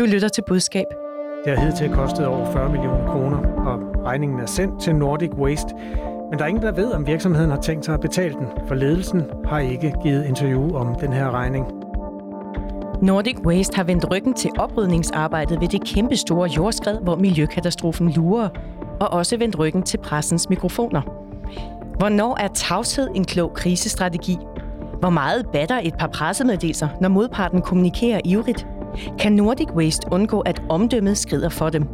Du lytter til budskab. Det har hidtil kostet over 40 millioner kroner, og regningen er sendt til Nordic Waste. Men der er ingen, der ved, om virksomheden har tænkt sig at betale den, for ledelsen har ikke givet interview om den her regning. Nordic Waste har vendt ryggen til oprydningsarbejdet ved det kæmpe store jordskred, hvor miljøkatastrofen lurer, og også vendt ryggen til pressens mikrofoner. Hvornår er tavshed en klog krisestrategi? Hvor meget batter et par pressemeddelelser, når modparten kommunikerer ivrigt? Kan Nordic Waste undgå, at omdømmet skrider for dem?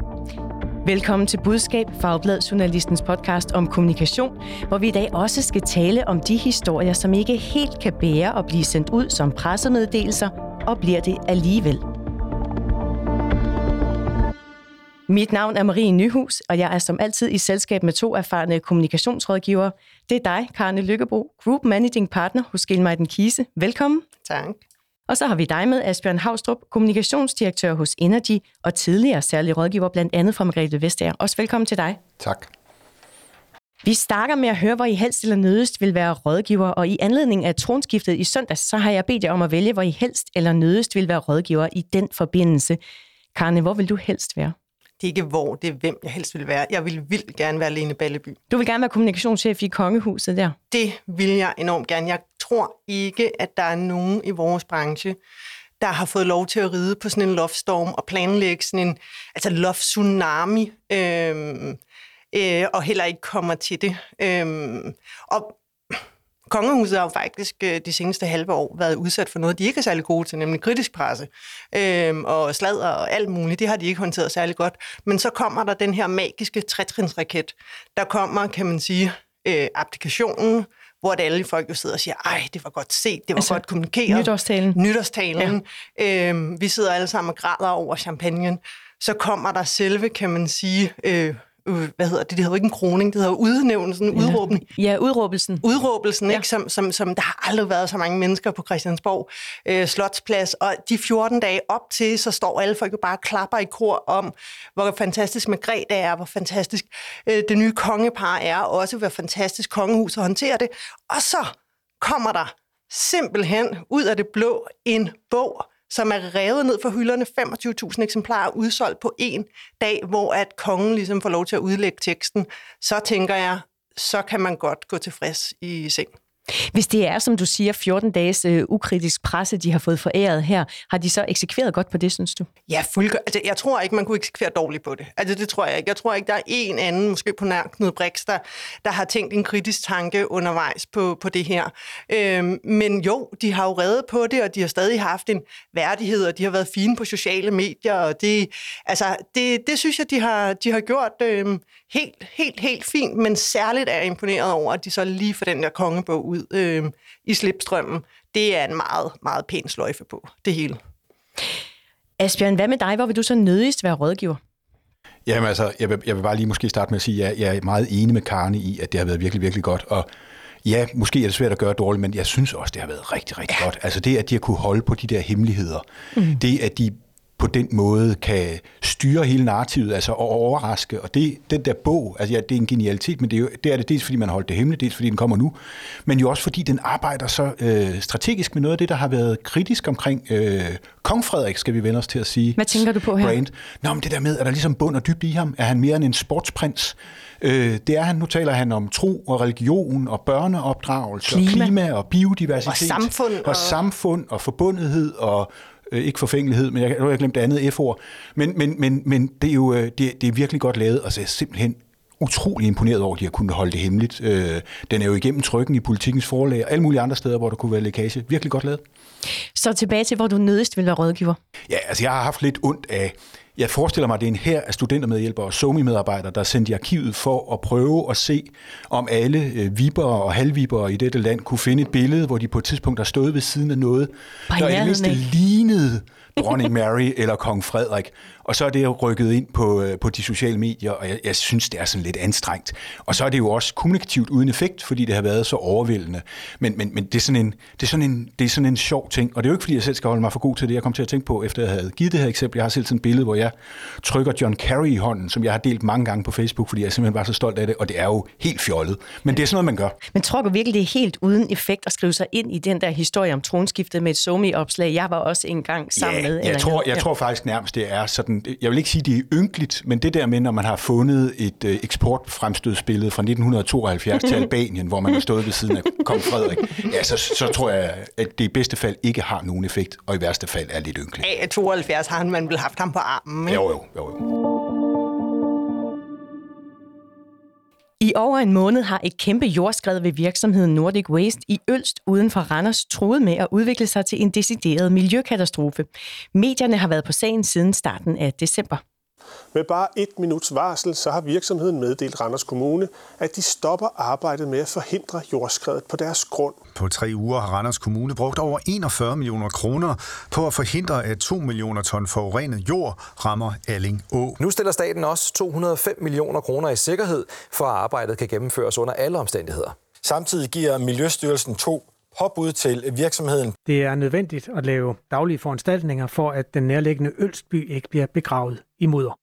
Velkommen til Budskab, Fagblad Journalistens podcast om kommunikation, hvor vi i dag også skal tale om de historier, som ikke helt kan bære at blive sendt ud som pressemeddelelser, og bliver det alligevel. Mit navn er Marie Nyhus, og jeg er som altid i selskab med to erfarne kommunikationsrådgivere. Det er dig, Karne Lykkebo, Group Managing Partner hos Gilmeiden Kise. Velkommen. Tak. Og så har vi dig med, Asbjørn Havstrup, kommunikationsdirektør hos Energy og tidligere særlig rådgiver blandt andet fra Margrethe Vestager. Også velkommen til dig. Tak. Vi starter med at høre, hvor I helst eller nødest vil være rådgiver, og i anledning af tronskiftet i søndags, så har jeg bedt jer om at vælge, hvor I helst eller nødest vil være rådgiver i den forbindelse. Karne, hvor vil du helst være? Det er ikke hvor, det er hvem jeg helst vil være. Jeg vil vildt gerne være Lene Balleby. Du vil gerne være kommunikationschef i kongehuset der? Det vil jeg enormt gerne. Jeg tror ikke, at der er nogen i vores branche, der har fået lov til at ride på sådan en loftstorm og planlægge sådan en altså loft tsunami, øhm, øh, og heller ikke kommer til det. Øhm, og Kongehuset har jo faktisk øh, de seneste halve år været udsat for noget, de ikke er særlig gode til, nemlig kritisk presse øhm, og sladder og alt muligt. Det har de ikke håndteret særlig godt. Men så kommer der den her magiske trætrinsraket. Der kommer, kan man sige, øh, applikationen, hvor det alle folk jo sidder og siger, ej, det var godt set, det var altså, godt kommunikeret. Nytårstalen. Nytårstalen. Ja. Øhm, vi sidder alle sammen og græder over champagnen. Så kommer der selve, kan man sige, øh, øh, hvad hedder det, det hedder ikke en kroning, det hedder udnævnelsen, ja. udråben. Ja, udråbelsen. Udråbelsen, ja. ikke? Som, som, som der har aldrig været så mange mennesker på Christiansborg øh, Slotsplads, og de 14 dage op til, så står alle folk jo bare og klapper i kor om, hvor fantastisk Margrethe er, hvor fantastisk øh, det nye kongepar er, og også hvor fantastisk kongehuset håndterer det. Og så kommer der simpelthen ud af det blå en bog, som er revet ned fra hylderne, 25.000 eksemplarer udsolgt på en dag, hvor at kongen ligesom får lov til at udlægge teksten, så tænker jeg, så kan man godt gå tilfreds i seng. Hvis det er, som du siger, 14 dages øh, ukritisk presse, de har fået foræret her, har de så eksekveret godt på det, synes du? Ja, fuldgør. Altså, jeg tror ikke, man kunne eksekvere dårligt på det. Altså, det tror jeg ikke. Jeg tror ikke, der er en anden, måske på nær Knud Brix, der, der har tænkt en kritisk tanke undervejs på, på det her. Øhm, men jo, de har jo reddet på det, og de har stadig haft en værdighed, og de har været fine på sociale medier, og det, altså, det, det synes jeg, de har, de har gjort øhm, helt, helt, helt fint, men særligt er jeg imponeret over, at de så lige får den der kongebog ud øh, i slipstrømmen. Det er en meget, meget pæn sløjfe på, det hele. Asbjørn, hvad med dig? Hvor vil du så nødigst være rådgiver? Jamen altså, jeg vil, jeg vil bare lige måske starte med at sige, at jeg er meget enig med Karne i, at det har været virkelig, virkelig godt. Og ja, måske er det svært at gøre dårligt, men jeg synes også, det har været rigtig, rigtig ja. godt. Altså det, at de har kunne holde på de der hemmeligheder. Mm. Det, at de på den måde kan styre hele narrativet, altså og overraske. Og det, den der bog, altså ja, det er en genialitet, men det er, jo, det er det dels fordi, man holdt det hemmeligt, dels fordi den kommer nu, men jo også fordi den arbejder så øh, strategisk med noget af det, der har været kritisk omkring øh, Kong Frederik, skal vi vende os til at sige. Hvad tænker du på her? Brand. Nå, men det der med, er der ligesom bund og dybt i ham? Er han mere end en sportsprins? Øh, det er han, nu taler han om tro og religion og børneopdragelse klima. og klima og biodiversitet. Og samfund. Og, og samfund og forbundethed og ikke forfængelighed, men jeg, jeg har glemt det andet F-ord. Men, men, men, men det, er jo øh, det, det er virkelig godt lavet, og så er jeg simpelthen utrolig imponeret over, at de har kunnet holde det hemmeligt. Øh, den er jo igennem trykken i politikens forlag og alle mulige andre steder, hvor der kunne være lækage. Virkelig godt lavet. Så tilbage til, hvor du nødigst vil være rådgiver. Ja, altså jeg har haft lidt ondt af jeg forestiller mig, at det er en her af studentermedhjælpere og SOMI-medarbejdere, der er sendt i arkivet for at prøve at se, om alle øh, vibber og halvvibber i dette land kunne finde et billede, hvor de på et tidspunkt har stået ved siden af noget, Bare der i mindste lignede dronning Mary eller kong Frederik. Og så er det rykket ind på, øh, på de sociale medier, og jeg, jeg synes, det er sådan lidt anstrengt. Og så er det jo også kommunikativt uden effekt, fordi det har været så overvældende. Men, men, men det, er sådan en, det, er sådan en, det er sådan en sjov ting, og det er jo ikke, fordi jeg selv skal holde mig for god til det. Jeg kom til at tænke på, efter jeg havde givet det her eksempel, jeg har selv sådan et billede, hvor jeg trykker John Kerry i hånden, som jeg har delt mange gange på Facebook, fordi jeg simpelthen var så stolt af det, og det er jo helt fjollet. Men det er sådan noget, man gør. Men tror du virkelig, det er helt uden effekt at skrive sig ind i den der historie om tronskiftet med et somi-opslag? Jeg var også engang sammen ja, med. Jeg, eller tror, jeg tror faktisk nærmest, det er sådan, jeg vil ikke sige, det er ynkeligt, men det der med, når man har fundet et øh, eksportfremstødsbillede fra 1972 til Albanien, hvor man har stået ved siden af kong Frederik, ja, så, så tror jeg, at det i bedste fald ikke har nogen effekt, og i værste fald er lidt ynkeligt. A 72 har man vel haft ham på armen, ikke? Jo, jo, jo, jo. I over en måned har et kæmpe jordskred ved virksomheden Nordic Waste i Ølst uden for Randers troet med at udvikle sig til en decideret miljøkatastrofe. Medierne har været på sagen siden starten af december. Med bare et minuts varsel, så har virksomheden meddelt Randers Kommune, at de stopper arbejdet med at forhindre jordskredet på deres grund. På tre uger har Randers Kommune brugt over 41 millioner kroner på at forhindre, at 2 millioner ton forurenet jord rammer Alling Å. Nu stiller staten også 205 millioner kroner i sikkerhed, for at arbejdet kan gennemføres under alle omstændigheder. Samtidig giver Miljøstyrelsen to påbud til virksomheden. Det er nødvendigt at lave daglige foranstaltninger for, at den nærliggende Ølstby ikke bliver begravet i mudder.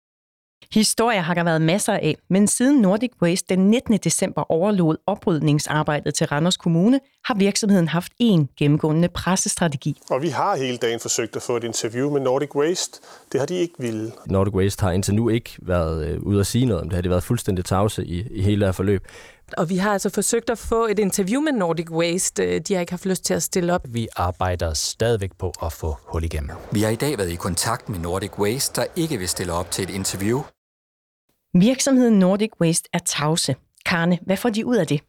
Historier har der været masser af, men siden Nordic Waste den 19. december overlod oprydningsarbejdet til Randers Kommune, har virksomheden haft en gennemgående pressestrategi. Og vi har hele dagen forsøgt at få et interview med Nordic Waste. Det har de ikke ville. Nordic Waste har indtil nu ikke været øh, ude at sige noget om det. Har det været fuldstændig tavse i, i hele det her forløb. Og vi har altså forsøgt at få et interview med Nordic Waste. De har ikke haft lyst til at stille op. Vi arbejder stadigvæk på at få hul igennem. Vi har i dag været i kontakt med Nordic Waste, der ikke vil stille op til et interview. Virksomheden Nordic Waste er tavse. Karne, hvad får de ud af det?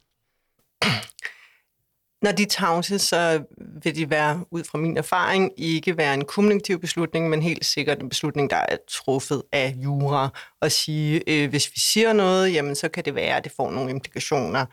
Når de tavse, så vil de være, ud fra min erfaring, ikke være en kommunikativ beslutning, men helt sikkert en beslutning, der er truffet af jura. Og sige, øh, hvis vi siger noget, jamen så kan det være, at det får nogle implikationer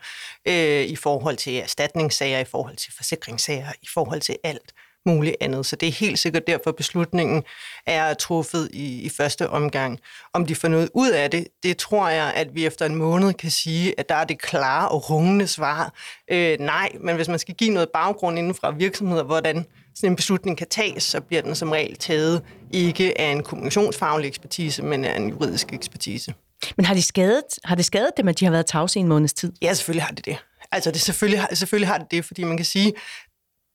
øh, i forhold til erstatningssager, i forhold til forsikringssager, i forhold til alt muligt andet. Så det er helt sikkert derfor, beslutningen er truffet i, i første omgang. Om de får noget ud af det, det tror jeg, at vi efter en måned kan sige, at der er det klare og rungende svar. Øh, nej, men hvis man skal give noget baggrund inden fra virksomheder, hvordan sådan en beslutning kan tages, så bliver den som regel taget ikke af en kommunikationsfaglig ekspertise, men af en juridisk ekspertise. Men har, de skadet, har det skadet dem, at de har været tavse i en måneds tid? Ja, selvfølgelig har det det. Altså, det selvfølgelig, selvfølgelig har det det, fordi man kan sige,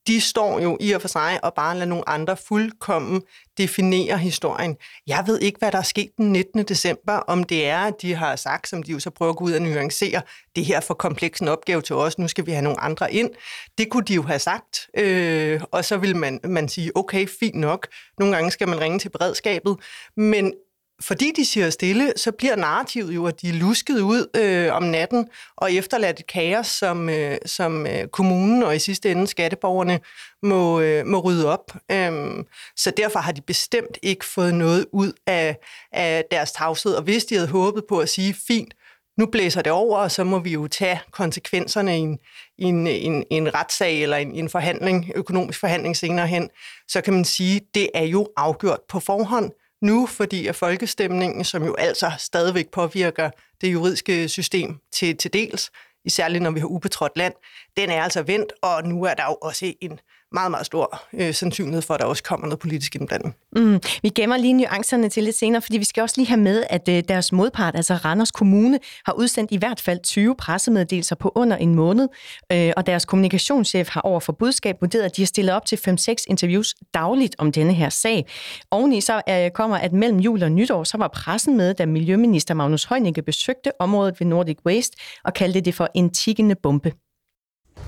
de står jo i og for sig og bare lader nogle andre fuldkommen definere historien. Jeg ved ikke, hvad der er sket den 19. december, om det er, at de har sagt, som de jo så prøver at gå ud og nuancere, det her for kompleks en opgave til os, nu skal vi have nogle andre ind. Det kunne de jo have sagt, øh, og så vil man, man sige, okay, fint nok, nogle gange skal man ringe til beredskabet, men fordi de siger stille, så bliver narrativet jo, at de er lusket ud øh, om natten og efterladt et kaos, som, øh, som øh, kommunen og i sidste ende skatteborgerne må, øh, må rydde op. Øhm, så derfor har de bestemt ikke fået noget ud af, af deres tavshed. Og hvis de havde håbet på at sige, fint, nu blæser det over, og så må vi jo tage konsekvenserne i en, i en, en, en retssag eller en, en forhandling, økonomisk forhandling senere hen, så kan man sige, det er jo afgjort på forhånd nu, fordi at folkestemningen, som jo altså stadigvæk påvirker det juridiske system til, til dels, især når vi har ubetrådt land, den er altså vendt, og nu er der jo også en meget, meget stor øh, sandsynlighed for, at der også kommer noget politisk indblanding. Mm, vi gemmer lige nuancerne til lidt senere, fordi vi skal også lige have med, at øh, deres modpart, altså Randers Kommune, har udsendt i hvert fald 20 pressemeddelelser på under en måned, øh, og deres kommunikationschef har over for budskab vurderet, at de har stillet op til 5-6 interviews dagligt om denne her sag. Oveni så øh, kommer, at mellem jul og nytår, så var pressen med, da Miljøminister Magnus Heunicke besøgte området ved Nordic Waste og kaldte det for en tikkende bombe.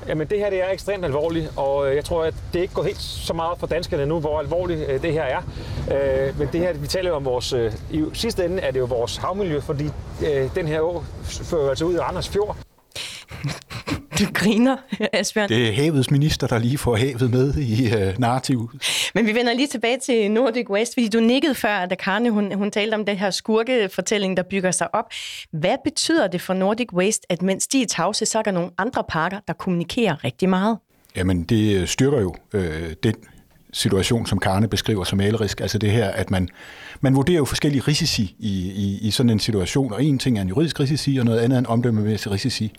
Jamen det her det er ekstremt alvorligt, og øh, jeg tror, at det ikke går helt så meget for danskerne nu, hvor alvorligt øh, det her er. Øh, men det her, vi taler jo om vores, i sidste ende er det jo vores havmiljø, fordi den her å fører altså ud i Randers Fjord. Du griner, Asbjørn. Det er havets minister, der lige får havet med i uh, narrativet. Men vi vender lige tilbage til Nordic Waste, fordi du nikkede før, da Karne hun, hun talte om den her skurkefortælling, der bygger sig op. Hvad betyder det for Nordic Waste, at mens de er tavse, så er der nogle andre parter, der kommunikerer rigtig meget? Jamen, det styrker jo øh, den situation, som Karne beskriver som malerisk. Altså det her, at man, man vurderer jo forskellige risici i, i, i sådan en situation, og en ting er en juridisk risici, og noget andet er en omdømmemæssig risici.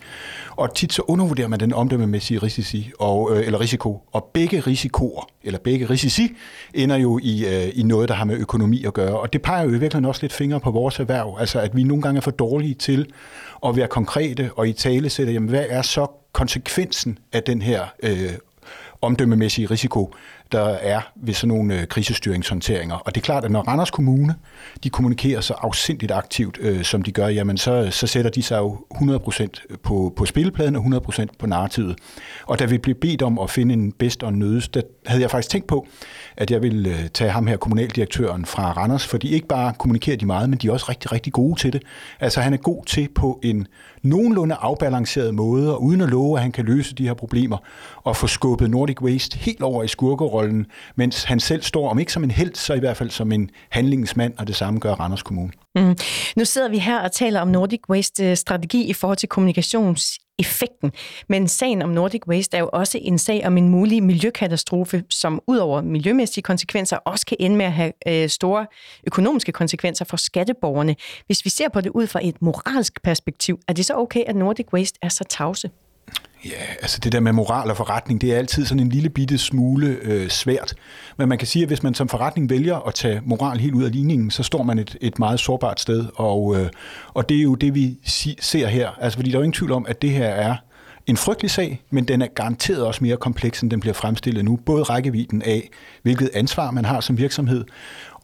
Og tit så undervurderer man den omdømmemæssige risici, og, øh, eller risiko, og begge risikoer, eller begge risici, ender jo i, øh, i noget, der har med økonomi at gøre. Og det peger jo i virkeligheden også lidt fingre på vores erhverv, altså at vi nogle gange er for dårlige til at være konkrete og i tale sætte, jamen hvad er så konsekvensen af den her øh, omdømmemæssige risiko, der er ved sådan nogle øh, krisestyringshåndteringer. Og det er klart, at når Randers Kommune de kommunikerer så afsindigt aktivt, øh, som de gør, jamen så, så sætter de sig jo 100% på, på spillepladen og 100% på narrativet. Og da vi blev bedt om at finde en bedst og nødest, der havde jeg faktisk tænkt på, at jeg ville øh, tage ham her, kommunaldirektøren fra Randers, fordi ikke bare kommunikerer de meget, men de er også rigtig, rigtig gode til det. Altså han er god til på en nogenlunde afbalanceret måde, og uden at love, at han kan løse de her problemer, og få skubbet Nordic Waste helt over i skurkerollen, mens han selv står, om ikke som en held, så i hvert fald som en handlingsmand, og det samme gør Randers Kommune. Mm. Nu sidder vi her og taler om Nordic Waste-strategi øh, i forhold til kommunikations effekten. Men sagen om Nordic Waste er jo også en sag om en mulig miljøkatastrofe, som udover miljømæssige konsekvenser også kan ende med at have øh, store økonomiske konsekvenser for skatteborgerne. Hvis vi ser på det ud fra et moralsk perspektiv, er det så okay, at Nordic Waste er så tavse? Ja, altså det der med moral og forretning, det er altid sådan en lille bitte smule øh, svært. Men man kan sige, at hvis man som forretning vælger at tage moral helt ud af ligningen, så står man et, et meget sårbart sted. Og, øh, og det er jo det, vi ser her. Altså fordi der er jo ingen tvivl om, at det her er en frygtelig sag, men den er garanteret også mere kompleks, end den bliver fremstillet nu. Både rækkevidden af, hvilket ansvar man har som virksomhed,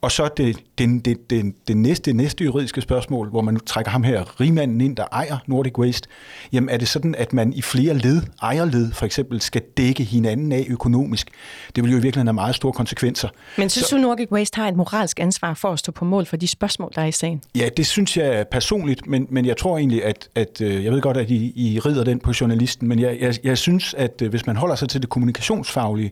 og så det, det, det, det, det næste, næste juridiske spørgsmål, hvor man trækker ham her, rigmanden ind, der ejer Nordic Waste. Jamen er det sådan, at man i flere led, ejerled for eksempel, skal dække hinanden af økonomisk? Det vil jo i virkeligheden have meget store konsekvenser. Men synes så, du, Nordic Waste har et moralsk ansvar for at stå på mål for de spørgsmål, der er i sagen? Ja, det synes jeg personligt, men, men jeg tror egentlig, at, at øh, jeg ved godt, at I, I rider den på journalisten, men jeg, jeg, jeg synes, at øh, hvis man holder sig til det kommunikationsfaglige,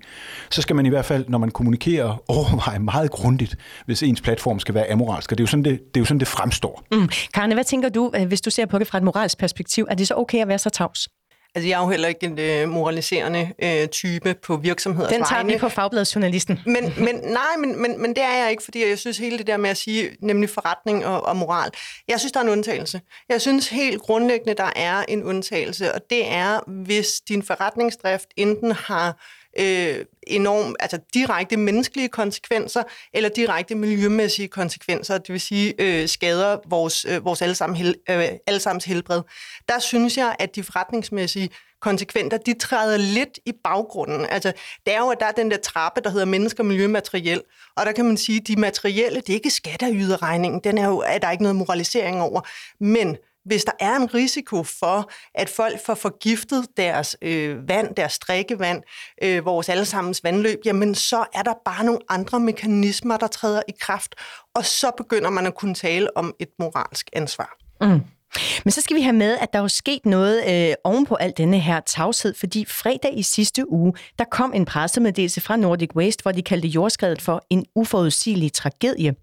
så skal man i hvert fald, når man kommunikerer, overveje meget grundigt, hvis ens platform skal være amoralsk. Og det er jo sådan, det, det, er jo sådan, det fremstår. Mm. Karne, hvad tænker du, øh, hvis du ser på det fra et moralsk perspektiv? Er det så okay at være så tavs? Altså, jeg er jo heller ikke en øh, moraliserende øh, type på virksomheders Den tager vegne. vi på Fagbladsjournalisten. Men, men, nej, men, men, men det er jeg ikke, fordi jeg synes hele det der med at sige, nemlig forretning og, og moral, jeg synes, der er en undtagelse. Jeg synes helt grundlæggende, der er en undtagelse, og det er, hvis din forretningsdrift enten har øh, enorm, altså direkte menneskelige konsekvenser, eller direkte miljømæssige konsekvenser, det vil sige øh, skader vores, øh, vores allesammen hel, øh, allesammens helbred. Der synes jeg, at de forretningsmæssige konsekvenser, de træder lidt i baggrunden. Altså, det er jo, at der er den der trappe, der hedder mennesker, miljø, materiel. Og der kan man sige, at de materielle, det er ikke skatteryderregningen. Den er jo, er der ikke noget moralisering over. Men hvis der er en risiko for, at folk får forgiftet deres øh, vand, deres drikkevand, øh, vores allesammens vandløb, jamen så er der bare nogle andre mekanismer, der træder i kraft, og så begynder man at kunne tale om et moralsk ansvar. Mm. Men så skal vi have med, at der er sket noget øh, oven på al denne her tavshed, fordi fredag i sidste uge, der kom en pressemeddelelse fra Nordic Waste, hvor de kaldte jordskredet for en uforudsigelig tragedie.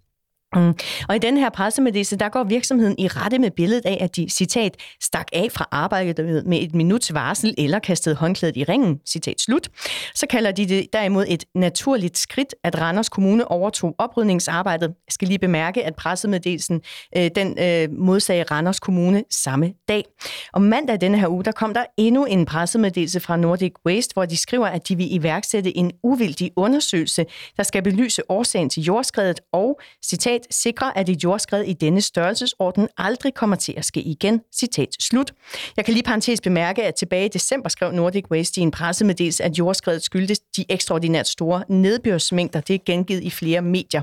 Mm. Og i den her pressemeddelelse, der går virksomheden i rette med billedet af, at de, citat, stak af fra arbejdet med et minuts varsel eller kastede håndklædet i ringen, citat slut. Så kalder de det derimod et naturligt skridt, at Randers Kommune overtog oprydningsarbejdet. Jeg skal lige bemærke, at pressemeddelelsen, øh, den øh, modsagde Randers Kommune samme dag. Og mandag denne her uge, der kom der endnu en pressemeddelelse fra Nordic Waste, hvor de skriver, at de vil iværksætte en uvildig undersøgelse, der skal belyse årsagen til jordskredet og, citat, citat, sikre, at et jordskred i denne størrelsesorden aldrig kommer til at ske igen. Citat slut. Jeg kan lige parentes bemærke, at tilbage i december skrev Nordic Waste i en pressemeddelelse, at jordskredet skyldtes de ekstraordinært store nedbørsmængder. Det er gengivet i flere medier.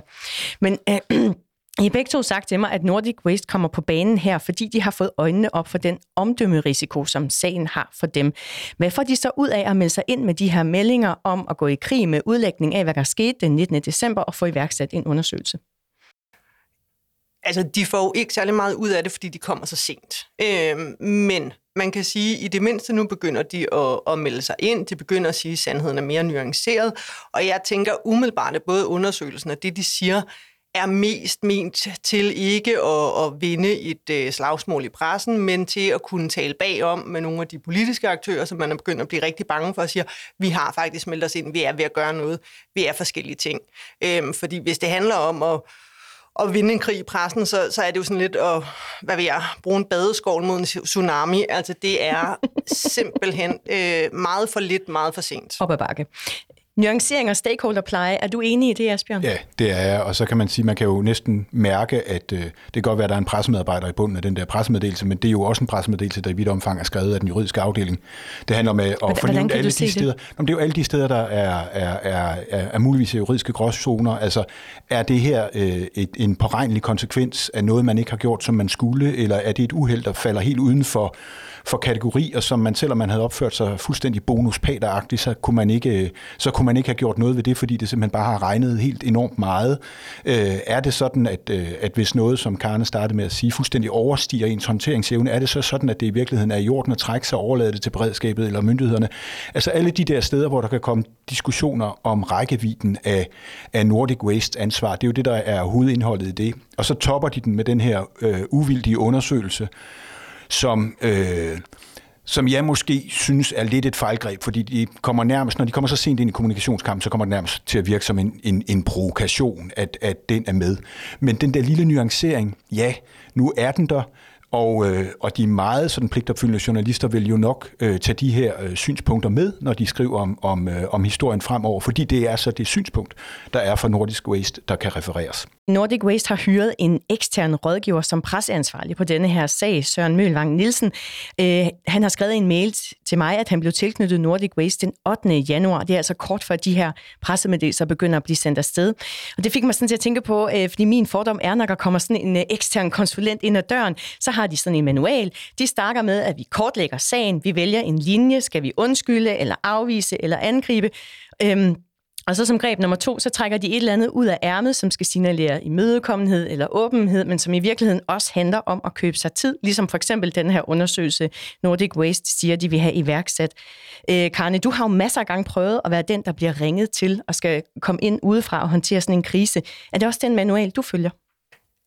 Men øh, I har begge to sagt til mig, at Nordic Waste kommer på banen her, fordi de har fået øjnene op for den omdømmerisiko, som sagen har for dem. Hvad får de så ud af at melde sig ind med de her meldinger om at gå i krig med udlægning af, hvad der skete den 19. december og få iværksat en undersøgelse? Altså, de får jo ikke særlig meget ud af det, fordi de kommer så sent. Øh, men man kan sige, at i det mindste nu begynder de at, at melde sig ind. De begynder at sige, at sandheden er mere nuanceret. Og jeg tænker umiddelbart, at både undersøgelsen og det, de siger, er mest ment til ikke at, at vinde et øh, slagsmål i pressen, men til at kunne tale bagom med nogle af de politiske aktører, som man er begyndt at blive rigtig bange for, og siger, vi har faktisk meldt os ind, vi er ved at gøre noget, vi er forskellige ting. Øhm, fordi hvis det handler om at at vinde en krig i pressen, så, så er det jo sådan lidt at, hvad vil jeg, bruge en badeskål mod en tsunami. Altså det er simpelthen øh, meget for lidt, meget for sent. Op ad bakke. Nuancering og stakeholderpleje, er du enig i det, Asbjørn? Ja, det er jeg, og så kan man sige, man kan jo næsten mærke, at øh, det kan godt være, at der er en pressemedarbejder i bunden af den der pressemeddelelse, men det er jo også en pressemeddelelse, der i vidt omfang er skrevet af den juridiske afdeling. Det handler om at fornævne alle de steder. Det? Jamen, det er jo alle de steder, der er, er, er, er, er muligvis juridiske gråzoner. Altså, er det her øh, et, en påregnelig konsekvens af noget, man ikke har gjort, som man skulle, eller er det et uheld, der falder helt uden for for kategorier, som man, selvom man havde opført sig fuldstændig bonuspateragtigt, så kunne man ikke, øh, så kunne man ikke have gjort noget ved det, fordi det simpelthen bare har regnet helt enormt meget. Øh, er det sådan, at, øh, at hvis noget, som Karne startede med at sige, fuldstændig overstiger ens håndteringsevne, er det så sådan, at det i virkeligheden er i orden at trække sig og overlade det til beredskabet eller myndighederne? Altså alle de der steder, hvor der kan komme diskussioner om rækkevidden af, af Nordic Waste ansvar, det er jo det, der er hovedindholdet i det. Og så topper de den med den her øh, uvildige undersøgelse, som, øh, som jeg måske synes er lidt et fejlgreb, fordi de kommer nærmest, når de kommer så sent ind i kommunikationskampen, så kommer det nærmest til at virke som en, en, en provokation, at, at den er med. Men den der lille nuancering, ja, nu er den der, og, øh, og de meget sådan pligtopfyldende journalister vil jo nok øh, tage de her øh, synspunkter med, når de skriver om, om, øh, om historien fremover, fordi det er så det synspunkt, der er for Nordic Waste, der kan refereres. Nordic Waste har hyret en ekstern rådgiver som presseansvarlig på denne her sag, Søren Mølvang Nielsen. Øh, han har skrevet en mail til mig, at han blev tilknyttet Nordic Waste den 8. januar. Det er altså kort før de her pressemeddelelser begynder at blive sendt afsted. Og det fik mig sådan til at tænke på, øh, fordi min fordom er, når der kommer sådan en øh, ekstern konsulent ind ad døren, så har de sådan en manual. De starter med, at vi kortlægger sagen, vi vælger en linje, skal vi undskylde eller afvise eller angribe. Øhm, og så som greb nummer to, så trækker de et eller andet ud af ærmet, som skal signalere imødekommenhed eller åbenhed, men som i virkeligheden også handler om at købe sig tid, ligesom for eksempel den her undersøgelse, Nordic Waste siger, de vil have iværksat. Øh, Karne, du har jo masser af gange prøvet at være den, der bliver ringet til og skal komme ind udefra og håndtere sådan en krise. Er det også den manual, du følger?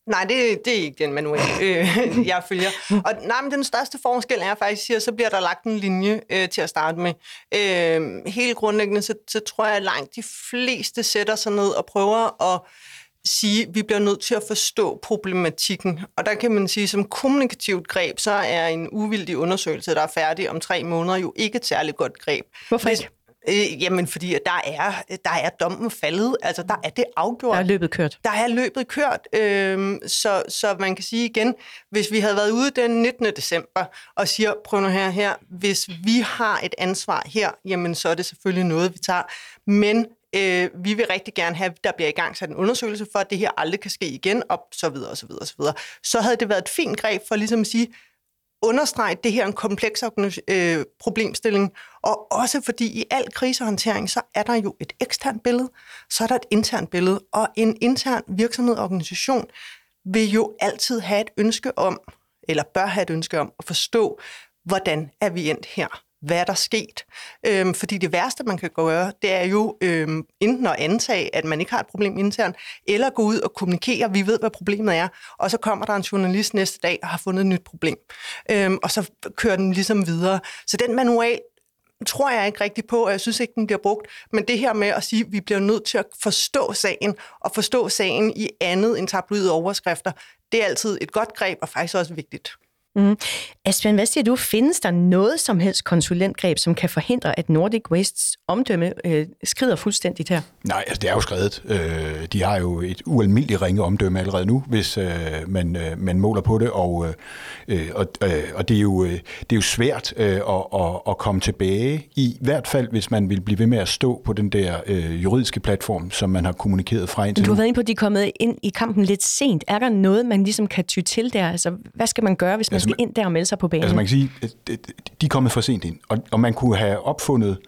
Nej, det, det er ikke den manual, øh, jeg følger. Og nej, men den største forskel er faktisk, at så bliver der lagt en linje øh, til at starte med. Øh, helt grundlæggende, så, så tror jeg, at langt de fleste sætter sig ned og prøver at sige, at vi bliver nødt til at forstå problematikken. Og der kan man sige, som kommunikativt greb, så er en uvildig undersøgelse, der er færdig om tre måneder, jo ikke et særligt godt greb. Hvorfor ikke? Øh, jamen, fordi der er, der er dommen faldet. Altså, der er det afgjort. Der er løbet kørt. Der er løbet kørt. Øh, så, så man kan sige igen, hvis vi havde været ude den 19. december og siger, prøv nu her, her, hvis vi har et ansvar her, jamen, så er det selvfølgelig noget, vi tager. Men øh, vi vil rigtig gerne have, at der bliver i gang sat en undersøgelse for, at det her aldrig kan ske igen, og så videre, og så videre, og så videre. Så havde det været et fint greb for ligesom at sige, understrege, at det her er en kompleks øh, problemstilling, og også fordi i al krisehåndtering, så er der jo et eksternt billede, så er der et internt billede, og en intern virksomhed og organisation vil jo altid have et ønske om, eller bør have et ønske om, at forstå, hvordan er vi endt her? Hvad er der sket? Øhm, fordi det værste, man kan gøre, det er jo øhm, enten at antage, at man ikke har et problem internt, eller gå ud og kommunikere, vi ved, hvad problemet er, og så kommer der en journalist næste dag og har fundet et nyt problem. Øhm, og så kører den ligesom videre. Så den manual, tror jeg ikke rigtigt på, og jeg synes ikke, den bliver brugt. Men det her med at sige, at vi bliver nødt til at forstå sagen, og forstå sagen i andet end tabloide overskrifter, det er altid et godt greb, og faktisk også vigtigt. Mm. Asbjørn, hvad siger du? Findes der noget som helst konsulentgreb, som kan forhindre, at Nordic Wastes omdømme øh, skrider fuldstændigt her? Nej, altså det er jo skrevet. Øh, de har jo et ualmindeligt ringe omdømme allerede nu, hvis øh, man, øh, man måler på det, og, øh, og, øh, og det, er jo, øh, det er jo svært øh, at, at, at komme tilbage, i hvert fald hvis man vil blive ved med at stå på den der øh, juridiske platform, som man har kommunikeret fra indtil Du har været inde på, at de er kommet ind i kampen lidt sent. Er der noget, man ligesom kan ty til der? Altså, hvad skal man gøre, hvis man altså, skal ind der og melde sig på banen? Altså man kan sige, de er kommet for sent ind, og, og man kunne have opfundet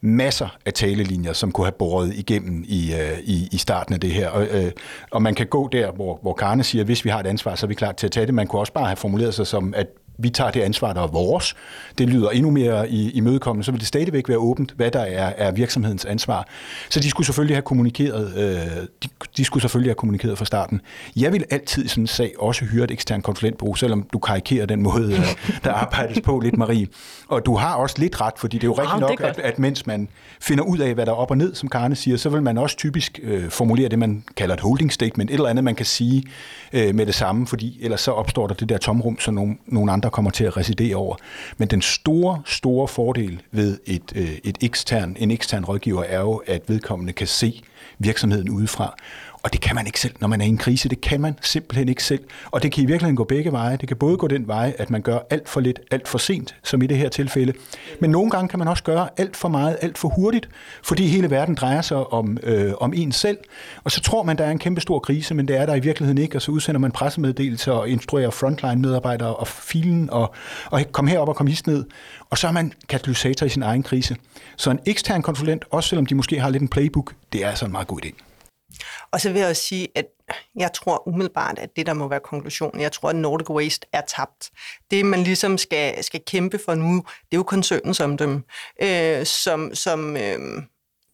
masser af talelinjer, som kunne have båret igennem i, uh, i, i starten af det her. Og, uh, og man kan gå der, hvor, hvor Karne siger, at hvis vi har et ansvar, så er vi klar til at tage det. Man kunne også bare have formuleret sig som, at vi tager det ansvar, der er vores. Det lyder endnu mere i, i mødekommende, så vil det stadigvæk være åbent, hvad der er, er virksomhedens ansvar. Så de skulle selvfølgelig have kommunikeret, øh, de, de skulle selvfølgelig have kommunikeret fra starten. Jeg vil altid i sådan en sag også hyre et ekstern konsulentbureau, selvom du karikerer den måde, øh, der arbejdes på lidt, Marie. Og du har også lidt ret, fordi det er jo rigtigt nok, at, at mens man finder ud af, hvad der er op og ned, som Karne siger, så vil man også typisk øh, formulere det, man kalder et holding statement, et eller andet, man kan sige øh, med det samme, fordi ellers så opstår der det der tomrum, som nogle, nogle andre kommer til at residere over. Men den store, store fordel ved et, øh, et ekstern, en ekstern rådgiver er jo, at vedkommende kan se virksomheden udefra. Og det kan man ikke selv, når man er i en krise. Det kan man simpelthen ikke selv. Og det kan i virkeligheden gå begge veje. Det kan både gå den vej, at man gør alt for lidt, alt for sent, som i det her tilfælde. Men nogle gange kan man også gøre alt for meget, alt for hurtigt, fordi hele verden drejer sig om, øh, om en selv. Og så tror man, der er en kæmpe stor krise, men det er der i virkeligheden ikke. Og så udsender man pressemeddelelser og instruerer frontline-medarbejdere og filen og, og kom herop og kom hist ned. Og så er man katalysator i sin egen krise. Så en ekstern konsulent, også selvom de måske har lidt en playbook, det er altså en meget god idé. Og så vil jeg også sige, at jeg tror umiddelbart, at det der må være konklusionen. Jeg tror, at Nordic Waste er tabt. Det, man ligesom skal, skal kæmpe for nu, det er jo koncernens omdømme, øh, som, som, øh,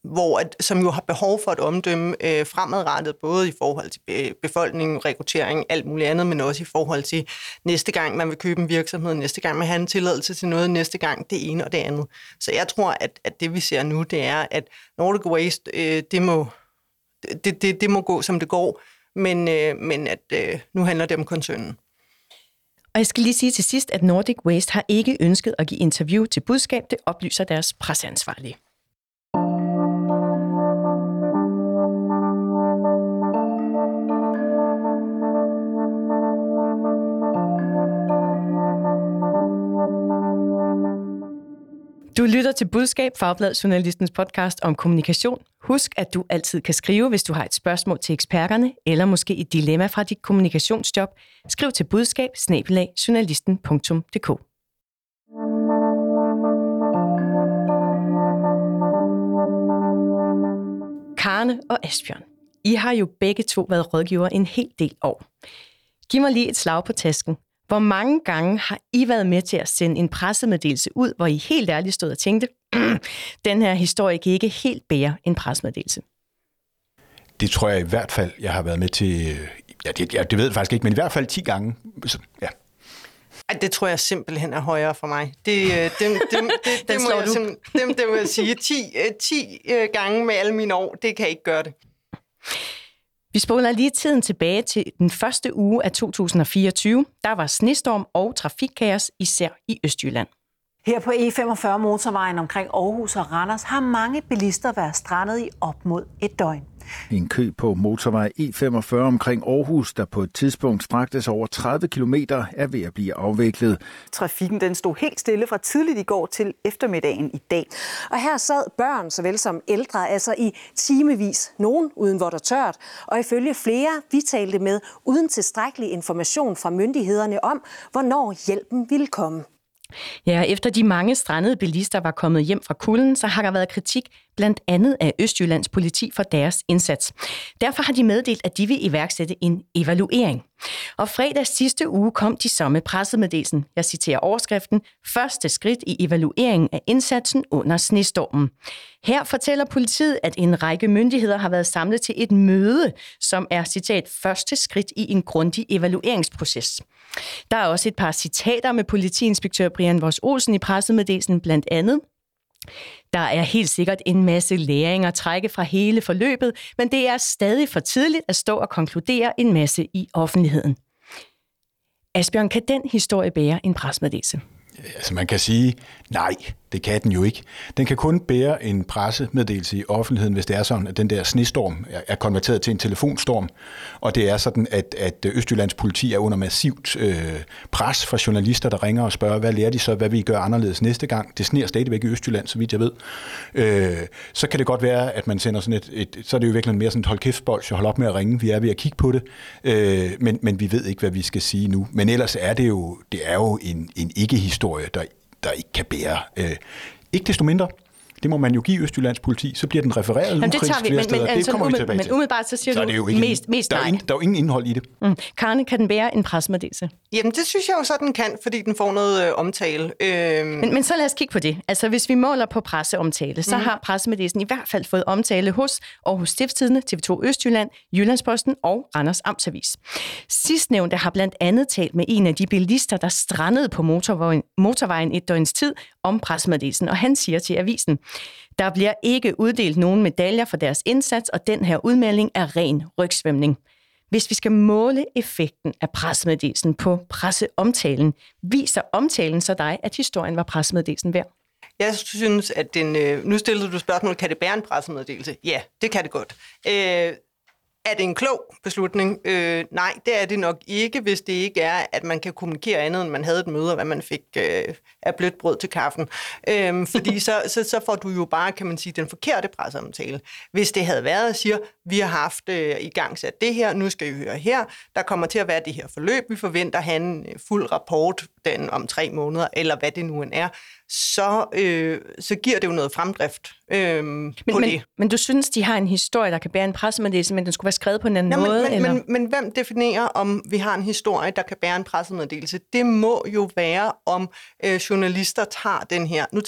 hvor at, som jo har behov for et omdømme øh, fremadrettet, både i forhold til befolkningen, rekruttering, alt muligt andet, men også i forhold til næste gang, man vil købe en virksomhed, næste gang man har en tilladelse til noget, næste gang det ene og det andet. Så jeg tror, at, at det vi ser nu, det er, at Nordic Waste, øh, det må det, det, det må gå, som det går, men, øh, men at øh, nu handler det om koncernen. Og jeg skal lige sige til sidst, at Nordic Waste har ikke ønsket at give interview til budskab. Det oplyser deres presseansvarlige. Du lytter til Budskab, Fagblad Journalistens podcast om kommunikation. Husk, at du altid kan skrive, hvis du har et spørgsmål til eksperterne, eller måske et dilemma fra dit kommunikationsjob. Skriv til budskab journalisten.dk. Karne og Asbjørn, I har jo begge to været rådgiver en hel del år. Giv mig lige et slag på tasken. Hvor mange gange har I været med til at sende en pressemeddelelse ud, hvor I helt ærligt stod og tænkte, mm, den her historie kan ikke helt bære en pressemeddelelse? Det tror jeg i hvert fald, jeg har været med til, ja, det, ja, det ved jeg faktisk ikke, men i hvert fald 10 gange. Ja. Det tror jeg simpelthen er højere for mig. Det, øh, dem, dem, det, det, det, må jeg dem, det må jeg sige. 10, 10 øh, øh, gange med alle mine år, det kan ikke gøre det. Vi spoler lige tiden tilbage til den første uge af 2024. Der var snestorm og trafikkaos, især i Østjylland. Her på E45 motorvejen omkring Aarhus og Randers har mange bilister været strandet i op mod et døgn. En kø på motorvej E45 omkring Aarhus, der på et tidspunkt straktes over 30 km, er ved at blive afviklet. Trafikken den stod helt stille fra tidligt i går til eftermiddagen i dag. Og her sad børn såvel som ældre, altså i timevis. Nogen uden vådt og tørt, og ifølge flere, vi talte med, uden tilstrækkelig information fra myndighederne om, hvornår hjælpen ville komme. Ja, efter de mange strandede bilister var kommet hjem fra kulden, så har der været kritik blandt andet af Østjyllands politi for deres indsats. Derfor har de meddelt, at de vil iværksætte en evaluering. Og fredag sidste uge kom de samme pressemeddelelsen. Jeg citerer overskriften. Første skridt i evalueringen af indsatsen under snestormen. Her fortæller politiet, at en række myndigheder har været samlet til et møde, som er, citat, første skridt i en grundig evalueringsproces. Der er også et par citater med politiinspektør Brian Vos Olsen i pressemeddelelsen, blandt andet. Der er helt sikkert en masse læring at trække fra hele forløbet, men det er stadig for tidligt at stå og konkludere en masse i offentligheden. Asbjørn, kan den historie bære en presmeddelelse? Altså man kan sige, nej, det kan den jo ikke. Den kan kun bære en pressemeddelelse i offentligheden, hvis det er sådan, at den der snestorm er konverteret til en telefonstorm, og det er sådan, at, at Østjyllands politi er under massivt øh, pres fra journalister, der ringer og spørger, hvad lærer de så, hvad vi gør anderledes næste gang? Det sner stadigvæk i Østjylland, så vidt jeg ved. Øh, så kan det godt være, at man sender sådan et, et så er det jo virkelig mere sådan et hold kæft bold, så hold op med at ringe, vi er ved at kigge på det, øh, men, men vi ved ikke, hvad vi skal sige nu. Men ellers er det jo, det er jo en, en ikke-historie, der der ikke kan bære. Øh, ikke desto mindre, det må man jo give Østjyllands politi, så bliver den refereret Jamen, det tager vi, men, men, det altså, kommer vi tilbage Men umiddelbart så siger så du jo ikke mest, mest der, er ingen, der er jo ingen indhold i det. Mm. Karne, kan den bære en presmeddelelse? Jamen, det synes jeg jo så, den kan, fordi den får noget øh, omtale. Øh... Men, men så lad os kigge på det. Altså, hvis vi måler på presseomtale, så mm. har pressemeddelelsen i hvert fald fået omtale hos Aarhus Stiftstidende, TV2 Østjylland, Jyllandsposten og Randers Amtsavis. Sidstnævnte har blandt andet talt med en af de bilister, der strandede på motorvejen, motorvejen et døgns tid om pressemeddelelsen, og han siger til avisen, der bliver ikke uddelt nogen medaljer for deres indsats, og den her udmelding er ren rygsvømning. Hvis vi skal måle effekten af pressemeddelelsen på presseomtalen, viser omtalen så dig, at historien var pressemeddelelsen værd? Jeg synes, at den... Øh, nu stillede du spørgsmålet, kan det bære en pressemeddelelse? Ja, det kan det godt. Øh, er det en klog beslutning? Øh, nej, det er det nok ikke, hvis det ikke er, at man kan kommunikere andet, end man havde et møde, og hvad man fik øh, af blødt brød til kaffen. Øh, fordi så, så, så får du jo bare, kan man sige, den forkerte presseomtale. Hvis det havde været at sige, vi har haft øh, i gang sat det her, nu skal I høre her, der kommer til at være det her forløb, vi forventer en øh, fuld rapport den om tre måneder, eller hvad det nu end er, så, øh, så giver det jo noget fremdrift øh, men, på men, det. Men du synes, de har en historie, der kan bære en pressemeddelelse, men den skulle være skrevet på en anden ja, måde? Men, eller? men, men hvem definerer, om vi har en historie, der kan bære en pressemeddelelse? Det må jo være, om øh, journalister tager den her. Nu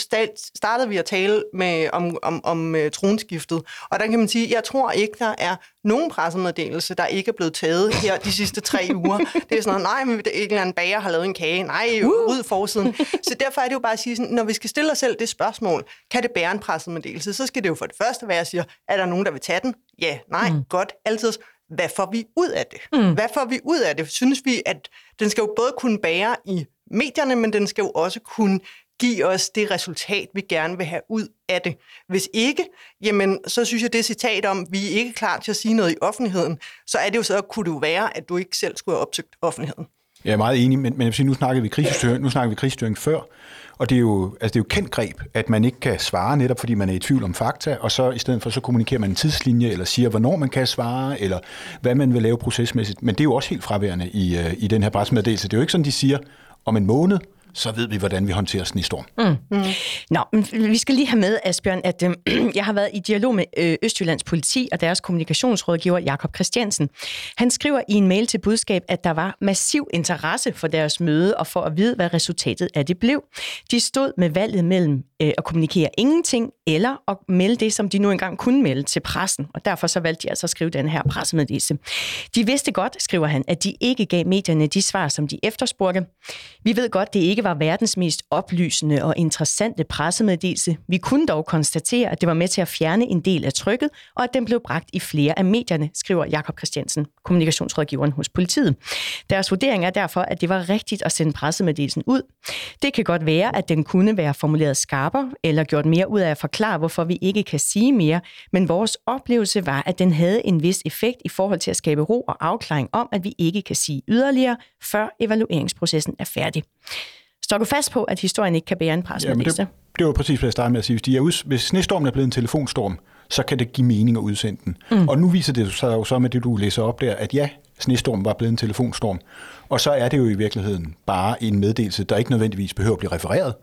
startede vi at tale med, om, om, om uh, tronskiftet, og der kan man sige, jeg tror ikke, der er nogen pressemeddelelse, der ikke er blevet taget her de sidste tre uger. Det er sådan noget, nej, men en eller anden bager har lavet en kage. Nej, uh. ud forsiden. Så derfor er det jo bare at sige, sådan, når vi skal stille os selv det spørgsmål, kan det bære en pressemeddelelse, så skal det jo for det første være, at sige, er der nogen, der vil tage den? Ja, nej, mm. godt, altid. Hvad får vi ud af det? Mm. Hvad får vi ud af det? Synes vi, at den skal jo både kunne bære i medierne, men den skal jo også kunne give os det resultat, vi gerne vil have ud af det. Hvis ikke, jamen, så synes jeg, det citat om, vi er ikke klar til at sige noget i offentligheden, så er det jo så, kunne det jo være, at du ikke selv skulle have opsøgt offentligheden. Jeg er meget enig, men, men jeg vil sige, nu snakker vi krigsstyring, nu snakker vi krigsstyring før, og det er, jo, altså det er jo kendt greb, at man ikke kan svare netop, fordi man er i tvivl om fakta, og så i stedet for, så kommunikerer man en tidslinje, eller siger, hvornår man kan svare, eller hvad man vil lave procesmæssigt. Men det er jo også helt fraværende i, øh, i den her pressemeddelelse. Det er jo ikke sådan, de siger, om en måned, så ved vi, hvordan vi håndterer sådan i storm. Mm. Mm. Nå, men vi skal lige have med, Asbjørn, at øh, jeg har været i dialog med øh, Østjyllands politi og deres kommunikationsrådgiver, Jakob Christiansen. Han skriver i en mail til budskab, at der var massiv interesse for deres møde og for at vide, hvad resultatet af det blev. De stod med valget mellem øh, at kommunikere ingenting eller at melde det, som de nu engang kunne melde til pressen. Og derfor så valgte de altså at skrive den her pressemeddelelse. De vidste godt, skriver han, at de ikke gav medierne de svar, som de efterspurgte. Vi ved godt, det ikke var verdens mest oplysende og interessante pressemeddelelse. Vi kunne dog konstatere, at det var med til at fjerne en del af trykket, og at den blev bragt i flere af medierne, skriver Jakob Christiansen, kommunikationsrådgiveren hos politiet. Deres vurdering er derfor, at det var rigtigt at sende pressemeddelelsen ud. Det kan godt være, at den kunne være formuleret skarpere eller gjort mere ud af at forklare, hvorfor vi ikke kan sige mere, men vores oplevelse var, at den havde en vis effekt i forhold til at skabe ro og afklaring om, at vi ikke kan sige yderligere, før evalueringsprocessen er færdig. Står du fast på, at historien ikke kan bære en pressemeddelelse? Ja, det, det var præcis, hvad jeg startede med at sige. Hvis, de er hvis snestormen er blevet en telefonstorm, så kan det give mening at udsende den. Mm. Og nu viser det sig jo så med det, du læser op der, at ja, snestorm var blevet en telefonstorm. Og så er det jo i virkeligheden bare en meddelelse, der ikke nødvendigvis behøver at blive refereret,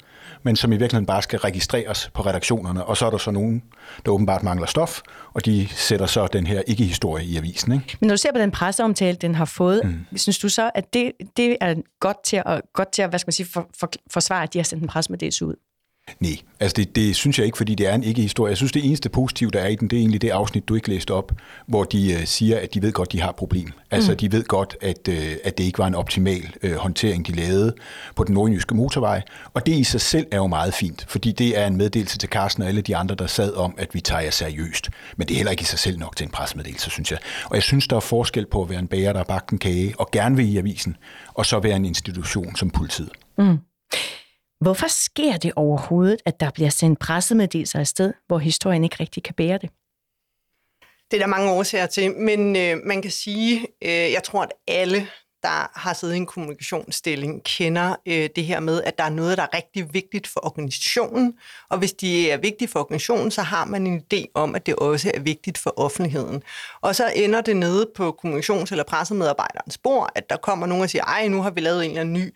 men som i virkeligheden bare skal registreres på redaktionerne. Og så er der så nogen, der åbenbart mangler stof, og de sætter så den her ikke-historie i avisen. Ikke? Men når du ser på den presseomtale, den har fået, mm. synes du så, at det, det er godt til at, godt til at hvad skal man sige, for, for, forsvare, at de har sendt en pressemeddelelse ud? Nej, altså det, det synes jeg ikke, fordi det er en ikke-historie. Jeg synes, det eneste positive, der er i den, det er egentlig det afsnit, du ikke læste op, hvor de uh, siger, at de ved godt, de har et problem. Altså mm. de ved godt, at, uh, at det ikke var en optimal uh, håndtering, de lavede på den nordjyske motorvej. Og det i sig selv er jo meget fint, fordi det er en meddelelse til Carsten og alle de andre, der sad om, at vi tager jer seriøst. Men det er heller ikke i sig selv nok til en pressemeddelelse, synes jeg. Og jeg synes, der er forskel på at være en bager, der har bagt en kage, og gerne vil i avisen, og så være en institution som politiet. Mm. Hvorfor sker det overhovedet, at der bliver sendt pressemeddelelser afsted, hvor historien ikke rigtig kan bære det? Det er der mange årsager til, men øh, man kan sige, øh, jeg tror, at alle der har siddet i en kommunikationsstilling, kender øh, det her med, at der er noget, der er rigtig vigtigt for organisationen, og hvis det er vigtigt for organisationen, så har man en idé om, at det også er vigtigt for offentligheden. Og så ender det nede på kommunikations- eller pressemedarbejderens bord, at der kommer nogen og siger, ej, nu har vi lavet en eller anden ny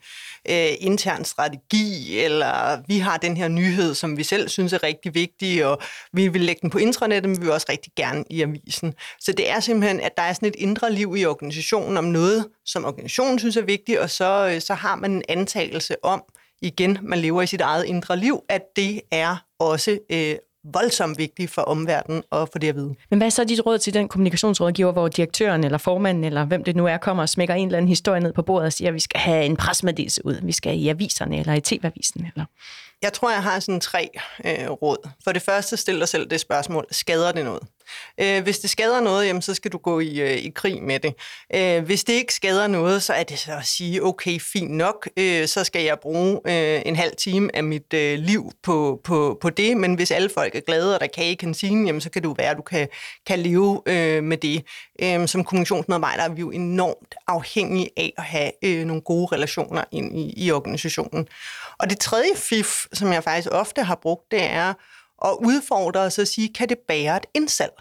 øh, intern strategi, eller vi har den her nyhed, som vi selv synes er rigtig vigtig, og vi vil lægge den på intranettet, men vi vil også rigtig gerne i avisen. Så det er simpelthen, at der er sådan et indre liv i organisationen om noget, som organisationen synes er vigtig, og så, øh, så har man en antagelse om, igen, man lever i sit eget indre liv, at det er også øh, voldsomt vigtigt for omverdenen og for det at vide. Men hvad er så dit råd til den kommunikationsrådgiver, hvor direktøren eller formanden, eller hvem det nu er, kommer og smækker en eller anden historie ned på bordet og siger, at vi skal have en presmeddelelse ud, vi skal i aviserne eller i tv-avisen? Eller? Jeg tror, jeg har sådan tre øh, råd. For det første, stil dig selv det spørgsmål, skader det noget? Øh, hvis det skader noget, jamen, så skal du gå i, øh, i krig med det. Øh, hvis det ikke skader noget, så er det så at sige, okay, fint nok, øh, så skal jeg bruge øh, en halv time af mit øh, liv på, på, på det, men hvis alle folk er glade, og der kan i kantinen, jamen, så kan det jo være, at du kan, kan leve øh, med det. Øh, som kommunikationsmedarbejder er vi jo enormt afhængige af at have øh, nogle gode relationer ind i, i organisationen. Og det tredje fif, som jeg faktisk ofte har brugt, det er at udfordre os og sige, kan det bære et indsalg?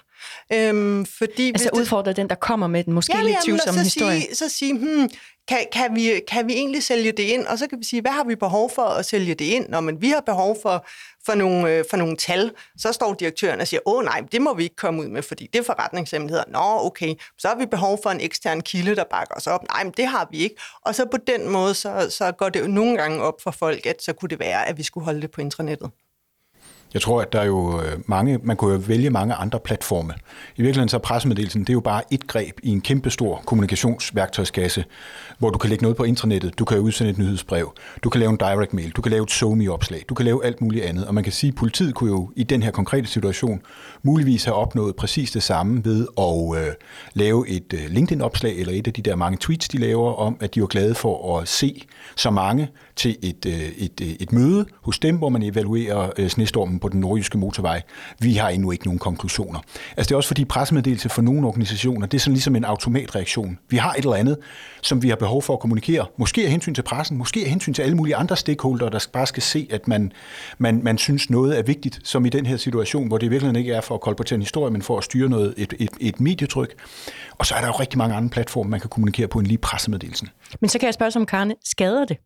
Øhm, fordi altså hvis udfordre det... den, der kommer med den måske ja, lidt tvivlsomme historie. Sige, så sige, hmm, kan, kan, vi, kan vi egentlig sælge det ind? Og så kan vi sige, hvad har vi behov for at sælge det ind? Når men vi har behov for, for, nogle, øh, for nogle tal. Så står direktøren og siger, åh nej, det må vi ikke komme ud med, fordi det er forretningshemmeligheder. Nå, okay, så har vi behov for en ekstern kilde, der bakker os op. Nej, men det har vi ikke. Og så på den måde, så, så går det jo nogle gange op for folk, at så kunne det være, at vi skulle holde det på intranettet. Jeg tror, at der er jo øh, mange, man kunne jo vælge mange andre platforme. I virkeligheden så er pressemeddelelsen, det er jo bare et greb i en kæmpestor kommunikationsværktøjskasse, hvor du kan lægge noget på internettet, du kan udsende et nyhedsbrev, du kan lave en direct mail, du kan lave et SoMe-opslag, du kan lave alt muligt andet. Og man kan sige, at politiet kunne jo i den her konkrete situation muligvis have opnået præcis det samme ved at øh, lave et øh, LinkedIn-opslag eller et af de der mange tweets, de laver om, at de var glade for at se så mange til et, øh, et, øh, et møde hos dem, hvor man evaluerer øh, snestormen på den nordjyske motorvej. Vi har endnu ikke nogen konklusioner. Altså det er også fordi pressemeddelelse for nogle organisationer, det er sådan ligesom en automatreaktion. Vi har et eller andet, som vi har behov for at kommunikere. Måske af hensyn til pressen, måske af hensyn til alle mulige andre stakeholder, der bare skal se, at man, man, man synes noget er vigtigt, som i den her situation, hvor det virkelig ikke er for at kolportere en historie, men for at styre noget, et, et, et medietryk. Og så er der jo rigtig mange andre platforme, man kan kommunikere på end lige pressemeddelelsen. Men så kan jeg spørge som Karne, skader det?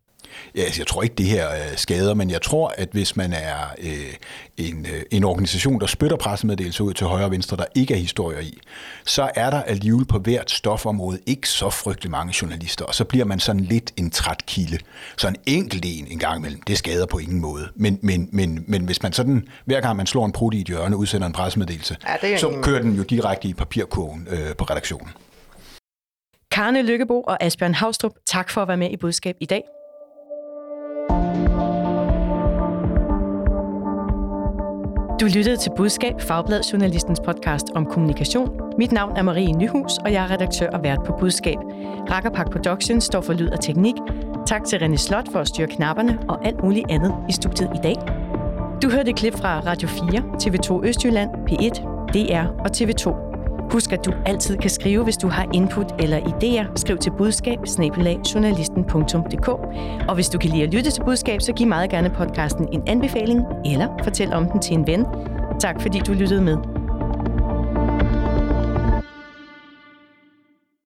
Ja, altså, jeg tror ikke, det her øh, skader, men jeg tror, at hvis man er øh, en, øh, en organisation, der spytter pressemeddelelser ud til højre og venstre, der ikke er historier i, så er der alligevel på hvert stofområde ikke så frygtelig mange journalister, og så bliver man sådan lidt en træt kilde. Så en enkelt en en gang imellem, det skader på ingen måde. Men, men, men, men hvis man sådan, hver gang man slår en prut i et hjørne, udsender en pressemeddelelse, ja, så kører den jo direkte i papirkurven øh, på redaktionen. Karne Lykkebo og Asbjørn Havstrup, tak for at være med i budskab i dag. Du lyttede til Budskab, Fagblad Journalistens podcast om kommunikation. Mit navn er Marie Nyhus, og jeg er redaktør og vært på Budskab. Rakkerpak Productions står for lyd og teknik. Tak til René Slot for at styre knapperne og alt muligt andet i studiet i dag. Du hørte et klip fra Radio 4, TV2 Østjylland, P1, DR og TV2. Husk, at du altid kan skrive, hvis du har input eller idéer. Skriv til budskab Og hvis du kan lide at lytte til budskab, så giv meget gerne podcasten en anbefaling, eller fortæl om den til en ven. Tak fordi du lyttede med.